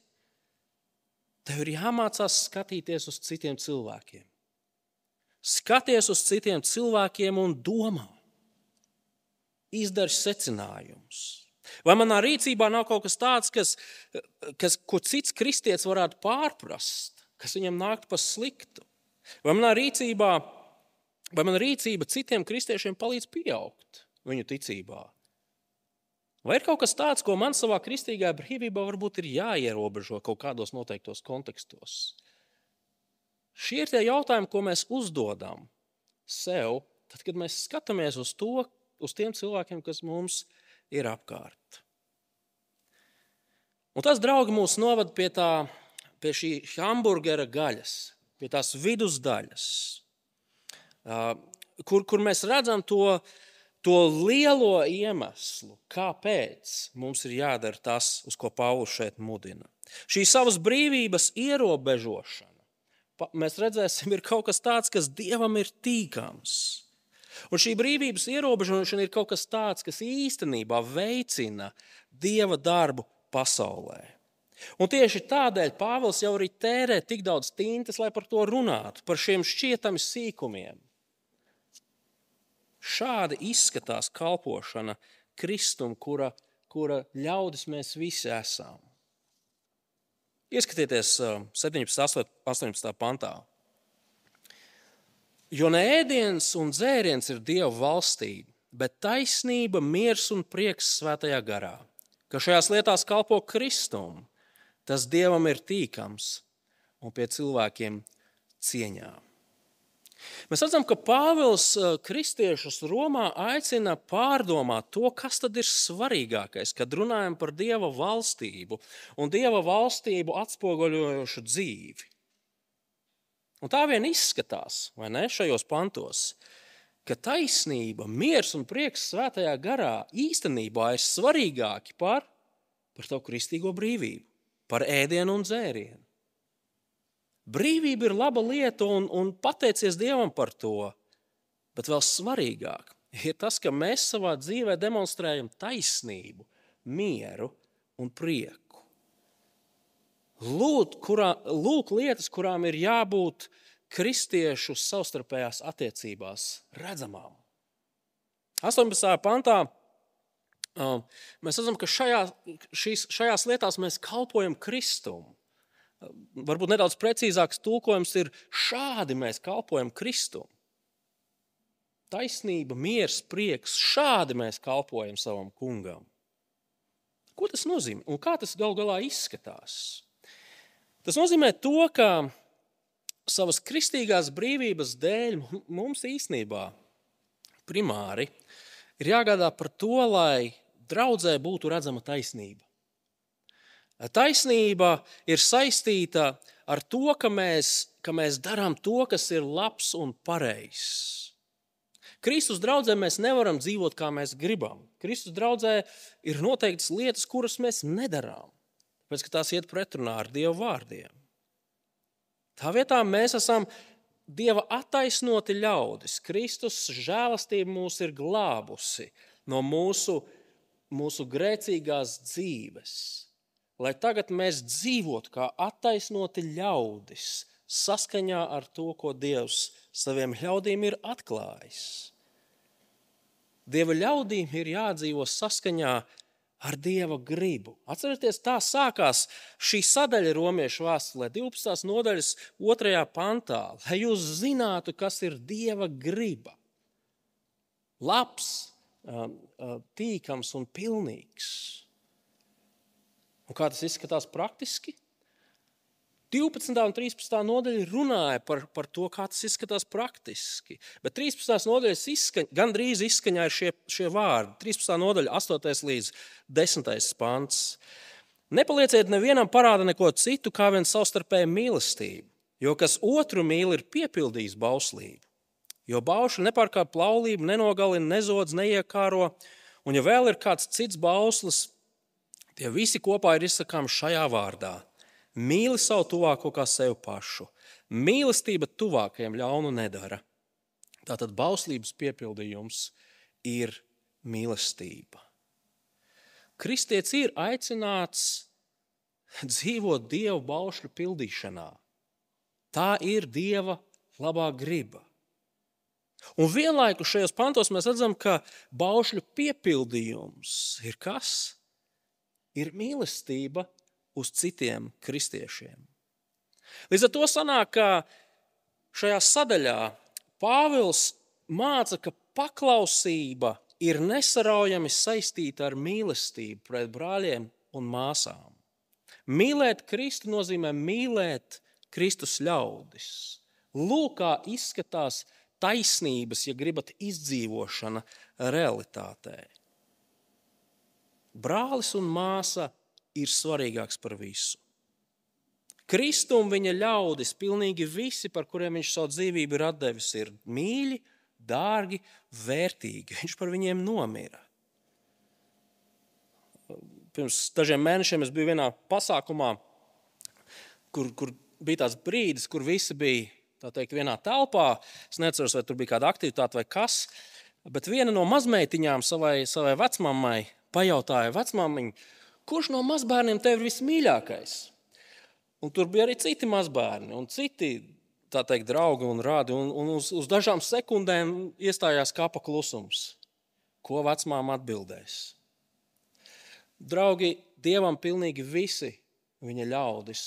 Tev ir jāmācās skatīties uz citiem cilvēkiem skaties uz citiem cilvēkiem un domā. Izdari secinājumus. Vai manā rīcībā nav kaut kas tāds, kas, kas, ko cits kristietis varētu pārprast, kas viņam nāktu pa sliktu? Vai manā rīcībā, vai manā rīcība citiem kristiešiem palīdz pieaugt viņu ticībā? Vai ir kaut kas tāds, ko man savā kristīgā brīvībā varbūt ir jāierobežo kaut kādos noteiktos kontekstos? Šie ir tie jautājumi, ko mēs uzdodam sev, tad, kad mēs skatāmies uz to, uz tiem cilvēkiem, kas mums ir apkārt. Un tas, draugi, mūs novada pie, tā, pie šī hamburgera gaļas, pie tās vidusdaļas, kur, kur mēs redzam to, to lielo iemeslu, kāpēc mums ir jādara tas, uz ko Pāvils šeit mudina. Šī savas brīvības ierobežošana mēs redzēsim, ir kaut kas tāds, kas dievam ir tīkams. Un šī brīvības ierobežošana ir kaut kas tāds, kas īstenībā veicina dieva darbu pasaulē. Un tieši tādēļ Pāvils jau arī tērē tik daudz tintes, lai par to runātu, par šiem šķietami sīkumiem. Šādi izskatās kalpošana Kristum, kura, kura ļaudis mēs visi esam. Ieskatieties 17. un 18. pantā. Jo ne ēdiens un dzēriens ir Dieva valstība, bet taisnība, miers un prieks svētajā garā, ka šajās lietās kalpo Kristum, tas Dievam ir tīkams un pie cilvēkiem cieņām. Mēs redzam, ka Pāvils eh, kristiešus Romā aicina pārdomāt to, kas tad ir svarīgākais, kad runājam par Dieva valstību un Dieva valstību atspoguļojošu dzīvi. Un tā vien izskatās, vai ne, šajos pantos, ka taisnība, miers un prieks svētajā garā īstenībā ir svarīgāki par, par tavu kristīgo brīvību, par ēdienu un dzērienu. Brīvība ir laba lieta, un, un pateicies Dievam par to. Bet vēl svarīgāk ir tas, ka mēs savā dzīvē demonstrējam taisnību, mieru un prieku. Lūk, kurā, lūk lietas, kurām ir jābūt kristiešu savstarpējās attiecībās redzamām. 18. pantā mēs redzam, ka šajā, šīs, šajās lietās mēs kalpojam Kristum varbūt nedaudz precīzāks tulkojums ir šādi mēs kalpojam Kristum. Taisnība, miers, prieks, šādi mēs kalpojam savam kungam. Ko tas nozīmē un kā tas gal galā izskatās? Tas nozīmē to, ka savas kristīgās brīvības dēļ mums īstenībā primāri ir jāgādā par to, lai draudzē būtu redzama taisnība. Taisnība ir saistīta ar to, ka mēs, ka mēs darām to, kas ir labs un pareizs. Kristus draugzē mēs nevaram dzīvot, kā mēs gribam. Kristus draugzē ir noteiktas lietas, kuras mēs nedarām, tāpēc ka tās iet pretrunā ar Dieva vārdiem. Tā vietā mēs esam Dieva attaisnoti ļaudis. Kristus žēlastība mūs ir glābusi no mūsu, mūsu grēcīgās dzīves lai tagad mēs dzīvotu kā attaisnoti ļaudis, saskaņā ar to, ko Dievs saviem ļaudīm ir atklājis. Dieva ļaudīm ir jādzīvo saskaņā ar Dieva gribu. Atcerieties, tā sākās šī sadaļa Romiešu vēstulē, 12. nodaļas 2. pantā, lai jūs zinātu, kas ir Dieva griba. Labs, tīkams un pilnīgs. Un kā tas izskatās praktiski? 12. un 13. nodaļa runāja par, par to, kā tas izskatās praktiski. Bet 13. nodaļas izskaņ, gandrīz izskaņā ir šie, šie vārdi. 13. nodaļa, 8. līdz 10. pants. Nepalieciet nevienam parāda neko citu, kā vien savstarpēju mīlestību, jo kas otru mīl, ir piepildījis bauslību. Jo baušļi nepārkāpj laulību, nenogalina, nezodz, neiekāro, un ja vēl ir kāds cits bauslis, tie visi kopā ir izsakāmi šajā vārdā. Mīli savu tuvāko kā sevi pašu. Mīlestība tuvākajiem ļaunu nedara. Tātad bauslības piepildījums ir mīlestība. Kristietis ir aicināts dzīvot Dieva baušļu pildīšanā. Tā ir Dieva labā griba. Un vienlaikus šajos pantos mēs redzam, ka baušļu piepildījums ir kas? Ir mīlestība uz citiem kristiešiem. Līdz ar to sanāk, ka šajā sadaļā Pāvils māca, ka paklausība ir nesaraujami saistīta ar mīlestību pret brāļiem un māsām. Mīlēt Kristu nozīmē mīlēt Kristus ļaudis. Lūk, kā izskatās taisnības, ja gribat, izdzīvošana realitātē. Brālis un māsa ir svarīgāks par visu. Kristum viņa ļaudis, pilnīgi visi, par kuriem viņš savu dzīvību ir devis, ir mīļi, dārgi, vērtīgi. Viņš par viņiem nomira. Pirms dažiem mēnešiem es biju vienā pasākumā, kur, kur bija tāds brīdis, kur visi bija teikt, vienā telpā. Es neatceros, vai tur bija kāda aktivitāte vai kas. Bet viena no mazmeitiņām savai, savai vecmāmai pajautāja, vecmāmiņ, kurš no mazbērniem tev ir vismīļākais? Un tur bija arī citi mazbērni un citi teikt, draugi un rādi. Un, un uz, uz dažām sekundēm iestājās kapa klusums. Ko vecmāma atbildēs? Draugi, Dievam pilnīgi visi viņa ļaudis,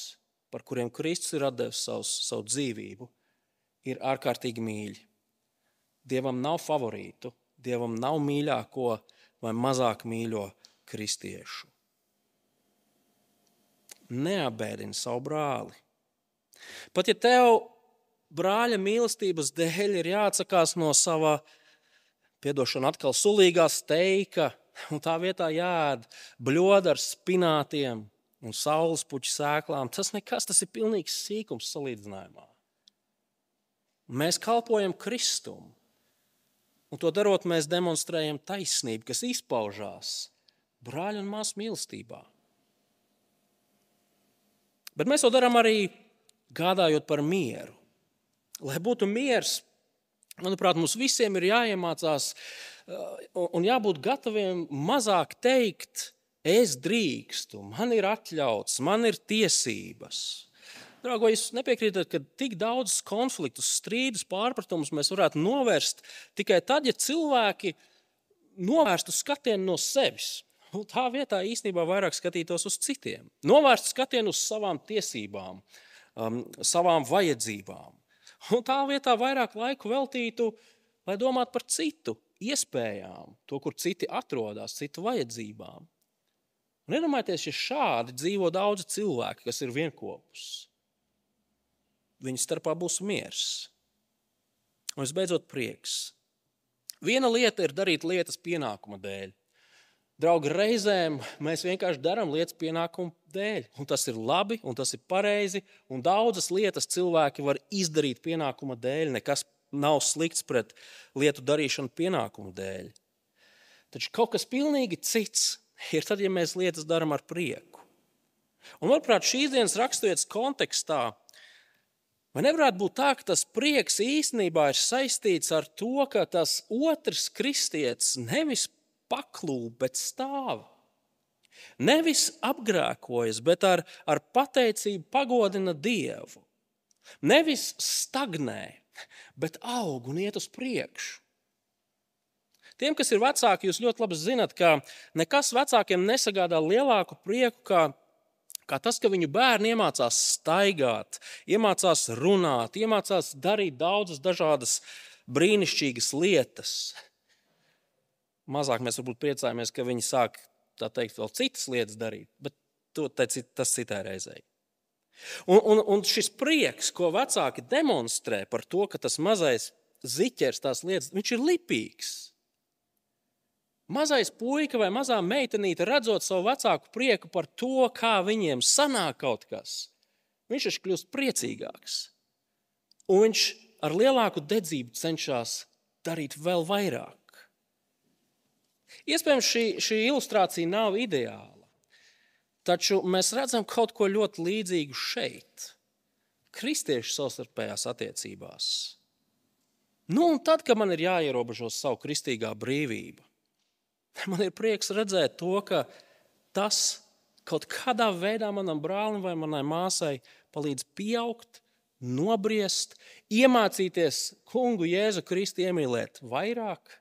par kuriem Kristus ir devis savu dzīvību, ir ārkārtīgi mīļi. Dievam nav favorītu, Dievam nav mīļāko vai mazāk mīļo kristiešu. Neabēdini savu brāli. Pat ja tev brāļa mīlestības dēļ ir jāatsakās no sava, piedošana, atkal sulīgā steika, un tā vietā jāēd bļoda ar spinātiem un saules puķu sēklām, tas nekas, tas ir pilnīgs sīkums salīdzinājumā. Mēs kalpojam Kristum. Un to darot, mēs demonstrējam taisnību, kas izpaužās brāļa un māsu mīlestībā. Bet mēs to darām arī gādājot par mieru. Lai būtu miers, manuprāt, mums visiem ir jāiemācās uh, un jābūt gataviem mazāk teikt, es drīkstu, man ir atļauts, man ir tiesības. Draugo, jūs nepiekrītat, ka tik daudz konfliktus, strīdus, pārpratumus mēs varētu novērst tikai tad, ja cilvēki novērstu skatienu no sevis. Un tā vietā īstenībā vairāk skatītos uz citiem. Novērst skatienu uz savām tiesībām, um, savām vajadzībām. Un tā vietā vairāk laiku veltītu, lai domātu par citu iespējām, to, kur citi atrodas, citu vajadzībām. Un iedomājieties, ja šādi dzīvo daudzi cilvēki, kas ir vienopus viņu starpā būs miers. Un visbeidzot, prieks. Viena lieta ir darīt lietas pienākuma dēļ. Draugi, reizēm mēs vienkārši darām lietas pienākumu dēļ. Un tas ir labi, un tas ir pareizi. Un daudzas lietas cilvēki var izdarīt pienākuma dēļ. Nekas nav slikts pret lietu darīšanu pienākumu dēļ. Taču kaut kas pilnīgi cits ir tad, ja mēs lietas darām ar prieku. Un, manuprāt, šīs dienas raksturvietas kontekstā Vai nevarētu būt tā, ka tas prieks īstenībā ir saistīts ar to, ka tas otrs kristietis nevis paklūp, bet stāv? Nevis apgrēkojas, bet ar, ar pateicību pagodina Dievu. Nevis stagnē, bet aug un iet uz priekšu. Tiem, kas ir vecāki, jūs ļoti labi zinat, ka nekas vecākiem nesagādā lielāku prieku kā Kā tas, ka viņu bērni iemācās staigāt, iemācās runāt, iemācās darīt daudzas dažādas brīnišķīgas lietas. Mazāk mēs varbūt priecājamies, ka viņi sāk tā teikt, vēl citas lietas darīt, bet to, tas citai reizei. Un, un, un šis prieks, ko vecāki demonstrē par to, ka tas mazais ziķers tās lietas, viņš ir lipīgs. Mazais puika vai mazā meitenīte redzot savu vecāku prieku par to, kā viņiem sanāk kaut kas, viņš taču kļūst priecīgāks. Un viņš ar lielāku dedzību cenšas darīt vēl vairāk. Iespējams, šī, šī ilustrācija nav ideāla, taču mēs redzam kaut ko ļoti līdzīgu šeit, kristiešu savstarpējās attiecībās. Nu, un tad, kad man ir jāierobežo savu kristīgā brīvība, man ir prieks redzēt to, ka tas kaut kādā veidā manam brālim vai manai māsai palīdz pieaugt, nobriest, iemācīties kungu Jēzu Kristu iemīlēt vairāk,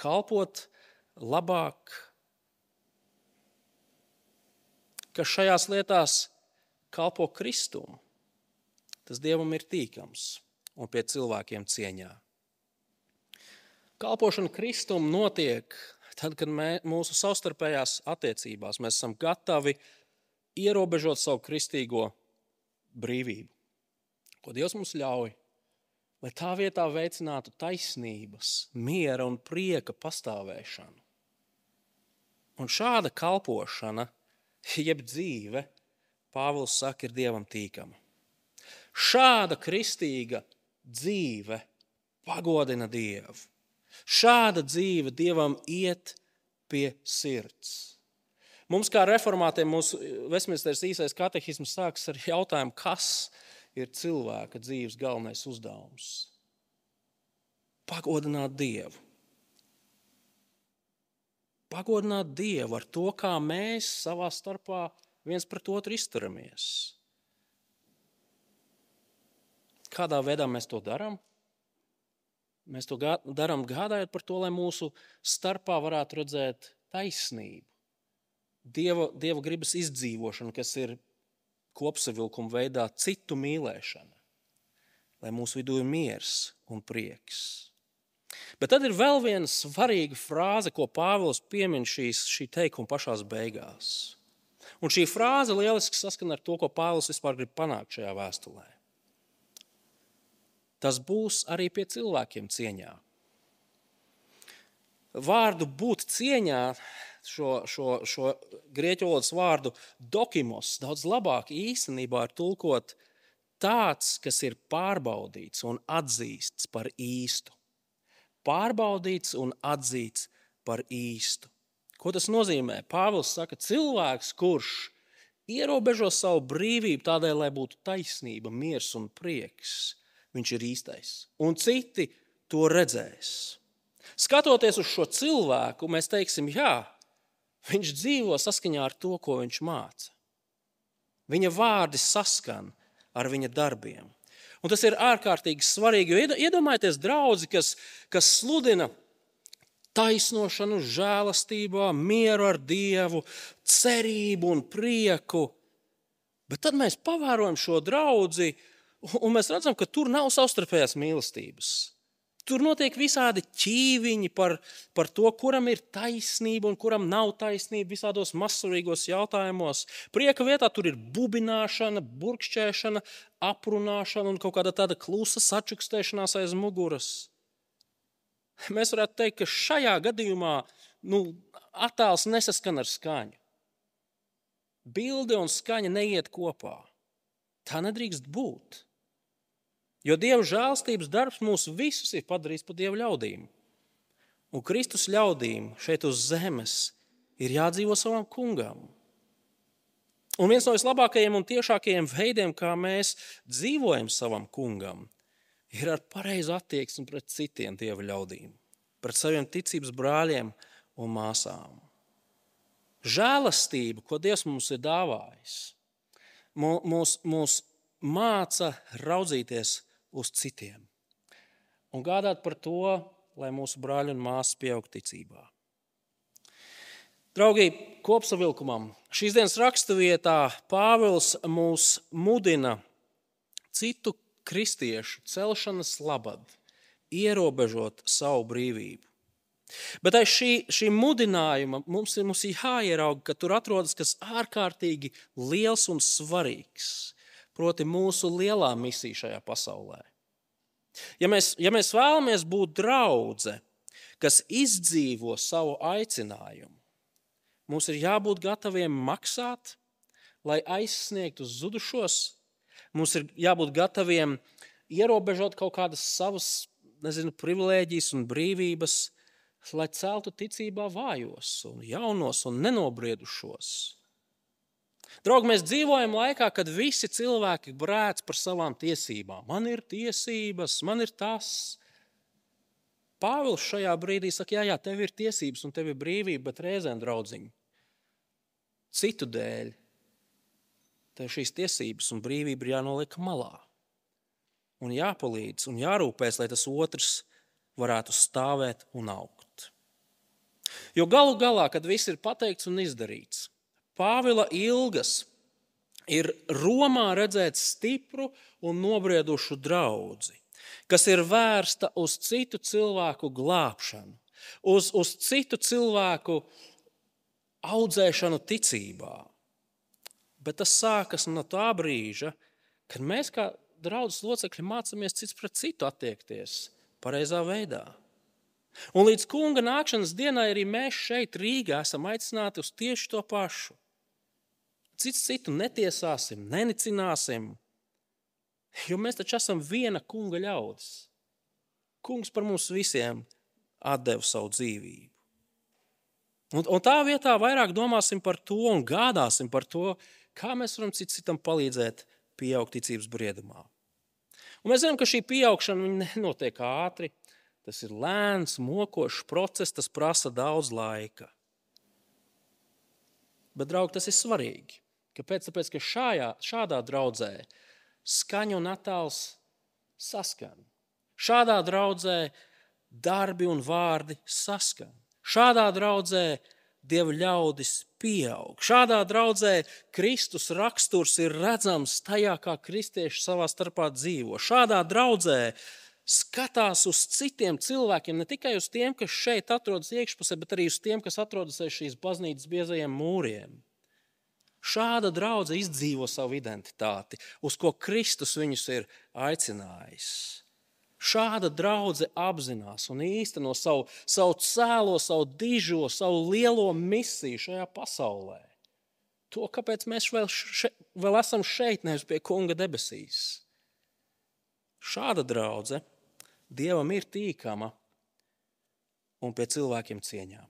kalpot labāk, ka šajās lietās kalpo Kristum. Tas Dievam ir tīkams un pie cilvēkiem cieņā. Kalpošana Kristum notiek tad, kad mē, mūsu savstarpējās attiecībās mēs esam gatavi ierobežot savu kristīgo brīvību, ko Dievs mums ļauj, lai tā vietā veicinātu taisnības, miera un prieka pastāvēšanu. Un šāda kalpošana, jeb dzīve, Pāvils saka, ir dievam tīkama. Šāda kristīga dzīve pagodina Dievu. Šāda dzīve Dievam iet pie sirds. Mums, kā reformātiem, mūsu Vestminsteras īsais katehisms sākas ar jautājumu, kas ir cilvēka dzīves galvenais uzdevums? Pagodināt Dievu. Pagodināt Dievu ar to, kā mēs savā starpā viens pret otru izturamies. Kādā veidā mēs to darām? Mēs to darām gādājot par to, lai mūsu starpā varētu redzēt taisnību, Dieva, Dieva gribas izdzīvošanu, kas ir kopsavilkuma veidā citu mīlēšana, lai mūsu vidū ir miers un prieks. Bet tad ir vēl viena svarīga frāze, ko Pāvils piemin šīs, šī teikuma pašās beigās. Un šī frāze lieliski saskana ar to, ko Pāvils vispār grib panākt šajā vēstulē tas būs arī pie cilvēkiem cieņā. Vārdu būt cieņā, šo, šo, šo grieķu valodas vārdu dokimos, daudz labāk īstenībā ir tulkot tāds, kas ir pārbaudīts un atzīsts par īstu. Pārbaudīts un atzīts par īstu. Ko tas nozīmē? Pāvils saka, cilvēks, kurš ierobežo savu brīvību tādēļ, lai būtu taisnība, miers un prieks, viņš ir īstais. Un citi to redzēs. Skatoties uz šo cilvēku, mēs teiksim, jā, viņš dzīvo saskaņā ar to, ko viņš māca. Viņa vārdi saskan ar viņa darbiem. Un tas ir ārkārtīgi svarīgi, jo iedomājieties, draugi, kas, kas sludina taisnošanu, žēlastībā, mieru ar Dievu, cerību un prieku. Bet tad mēs pavērojam šo draugu Un mēs redzam, ka tur nav savstarpējās mīlestības. Tur notiek visādi ķīviņi par, par to, kuram ir taisnība un kuram nav taisnība visādos mazsvarīgos jautājumos. Prieka vietā tur ir bubināšana, burkšķēšana, aprunāšana un kaut kāda tāda klusa sačukstēšanās aiz muguras. Mēs varētu teikt, ka šajā gadījumā nu, attēls nesaskan ar skaņu. Bilde un skaņa neiet kopā. Tā nedrīkst būt. Jo Dieva žēlstības darbs mūs visus ir padarījis par Dieva ļaudīm. Un Kristus ļaudīm šeit uz zemes ir jādzīvo savam kungam. Un viens no vislabākajiem un tiešākajiem veidiem, kā mēs dzīvojam savam kungam, ir ar pareizu attieksmi pret citiem dieva ļaudīm, pret saviem ticības brāļiem un māsām. Žēlastība, ko Dievs mums ir dāvājis, mūs, mūs māca raudzīties uz citiem un gādāt par to, lai mūsu brāļi un māsas pieaug ticībā. Draugi, kopsavilkumam, šīs dienas raksturvietā Pāvils mūs mudina citu kristiešu celšanas labad, ierobežot savu brīvību. Bet aiz šī, šī mudinājuma mums ir, mums jāierauga, ka tur atrodas kas ārkārtīgi liels un svarīgs proti mūsu lielā misija šajā pasaulē. Ja mēs, ja mēs vēlamies būt draugi, kas izdzīvo savu aicinājumu. Mums ir jābūt gataviem maksāt, lai aizsniegtu zudušos. Mums ir jābūt gataviem ierobežot kaut kādas savas nezinu, privilēģijas un brīvības, lai celtu ticībā vājos, un jaunos un nenobriedušos. Draugi, mēs dzīvojam laikā, kad visi cilvēki brēc par savām tiesībām. Man ir tiesības, man ir tas. Pāvils šajā brīdī saka, jā, jā, tev ir tiesības un tev ir brīvība, bet reizēm draudziņi citu dēļ. Tev šīs tiesības un brīvība ir jānoliek malā. Un jāpalīdz un jārūpēs, lai tas otrs varētu stāvēt un augt. Jo galu galā, kad viss ir pateikts un izdarīts, Pāvila ilgas ir Romā redzēt stipru un nobriedušu draugu, kas ir vērsta uz citu cilvēku glābšanu, uz, uz citu cilvēku audzēšanu ticībā. Bet tas sākas no tā brīža, kad mēs kā draugs locekļi mācāmies cits pret citu attiekties pareizā veidā. Un līdz kunga nākšanas dienai arī mēs šeit, Rīgā, esam aicināti uz tieši to pašu. Cits citu netiesāsim, nenicināsim, jo mēs taču esam viena kunga ļaudis. Kungs par mums visiem deva savu dzīvību. Un, un tā vietā vairāk domāsim par to un gādāsim par to, kā mēs varam cits citam palīdzēt pieaugt ticības briedumā. Un mēs zinām, ka šī pieaugšana nenotiek ātri. Tas ir lēns, mokošs process, tas prasa daudz laika. Bet, draugi, tas ir svarīgi. Kāpēc? Tāpēc, ka šajā, šādā draudzē skaņa un attēls saskan. Šādā draudzē darbi un vārdi saskan. Šādā draudzē Dieva ļaudis pieaug. Šādā draudzē Kristus raksturs ir redzams tajā, kā kristieši savā starpā dzīvo. Šādā draudzē skatās uz citiem cilvēkiem, ne tikai uz tiem, kas šeit atrodas iekšpusē, bet arī uz tiem, kas atrodas aiz šīs baznīcas biezajiem mūriem. Šāda draudzene izdzīvo savu identitāti, uz ko Kristus viņus ir aicinājis. Šāda draudzene apzinās un īsteno savu, savu cēlo, savu dižo, savu lielo misiju šajā pasaulē. To, kāpēc mēs vēl, še, vēl esam šeit, nevis pie Kunga debesīs. Šāda draudzene Dievam ir tīkama un pie cilvēkiem cieņā.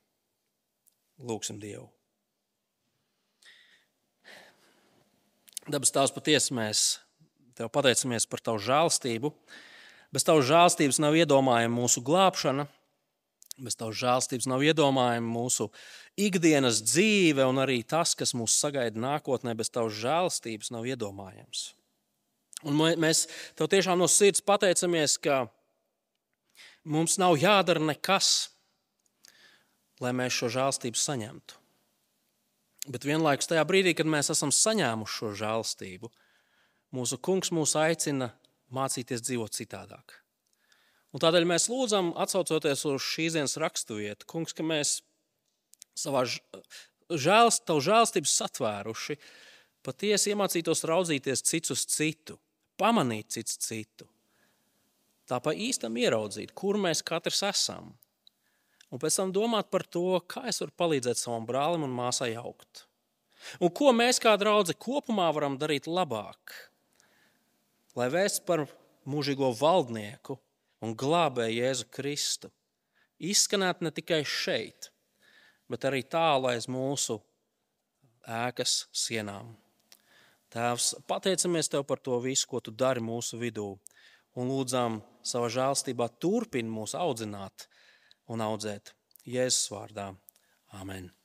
Lūksim Dievu. Dabas tās patiesi mēs tev pateicamies par tavu žēlstību. Bez tavas žēlstības nav iedomājama mūsu glābšana, bez tavas žēlstības nav iedomājama mūsu ikdienas dzīve un arī tas, kas mūs sagaida nākotnē, bez tavas žēlstības nav iedomājams. Un mēs tev tiešām no sirds pateicamies, ka mums nav jādara nekas, lai mēs šo žēlstību saņemtu. Bet vienlaikus tajā brīdī, kad mēs esam saņēmuši šo žēlstību, mūsu kungs mūs aicina mācīties dzīvot citādāk. Un tādēļ mēs lūdzam, atcaucoties uz šīs dienas raksturvietu, kungs, ka mēs savā žēlst, žēlstības satvēruši, patiesi iemācītos raudzīties cits uz citu, pamanīt cits citu. Tā pa īstam ieraudzīt, kur mēs katrs esam. Un pēc tam domāt par to, kā es varu palīdzēt savam brālim un māsai augt. Un ko mēs kā draugi kopumā varam darīt labāk, lai vēsts par mūžīgo valdnieku un glābēju Jēzu Kristu izskanētu ne tikai šeit, bet arī tālu aiz mūsu ēkas sienām. Tēvs, pateicamies Tev par to visu, ko Tu dari mūsu vidū, un lūdzām savā žēlstībā turpini mūs audzināt un audzēt Jēzus vārdā. Amen!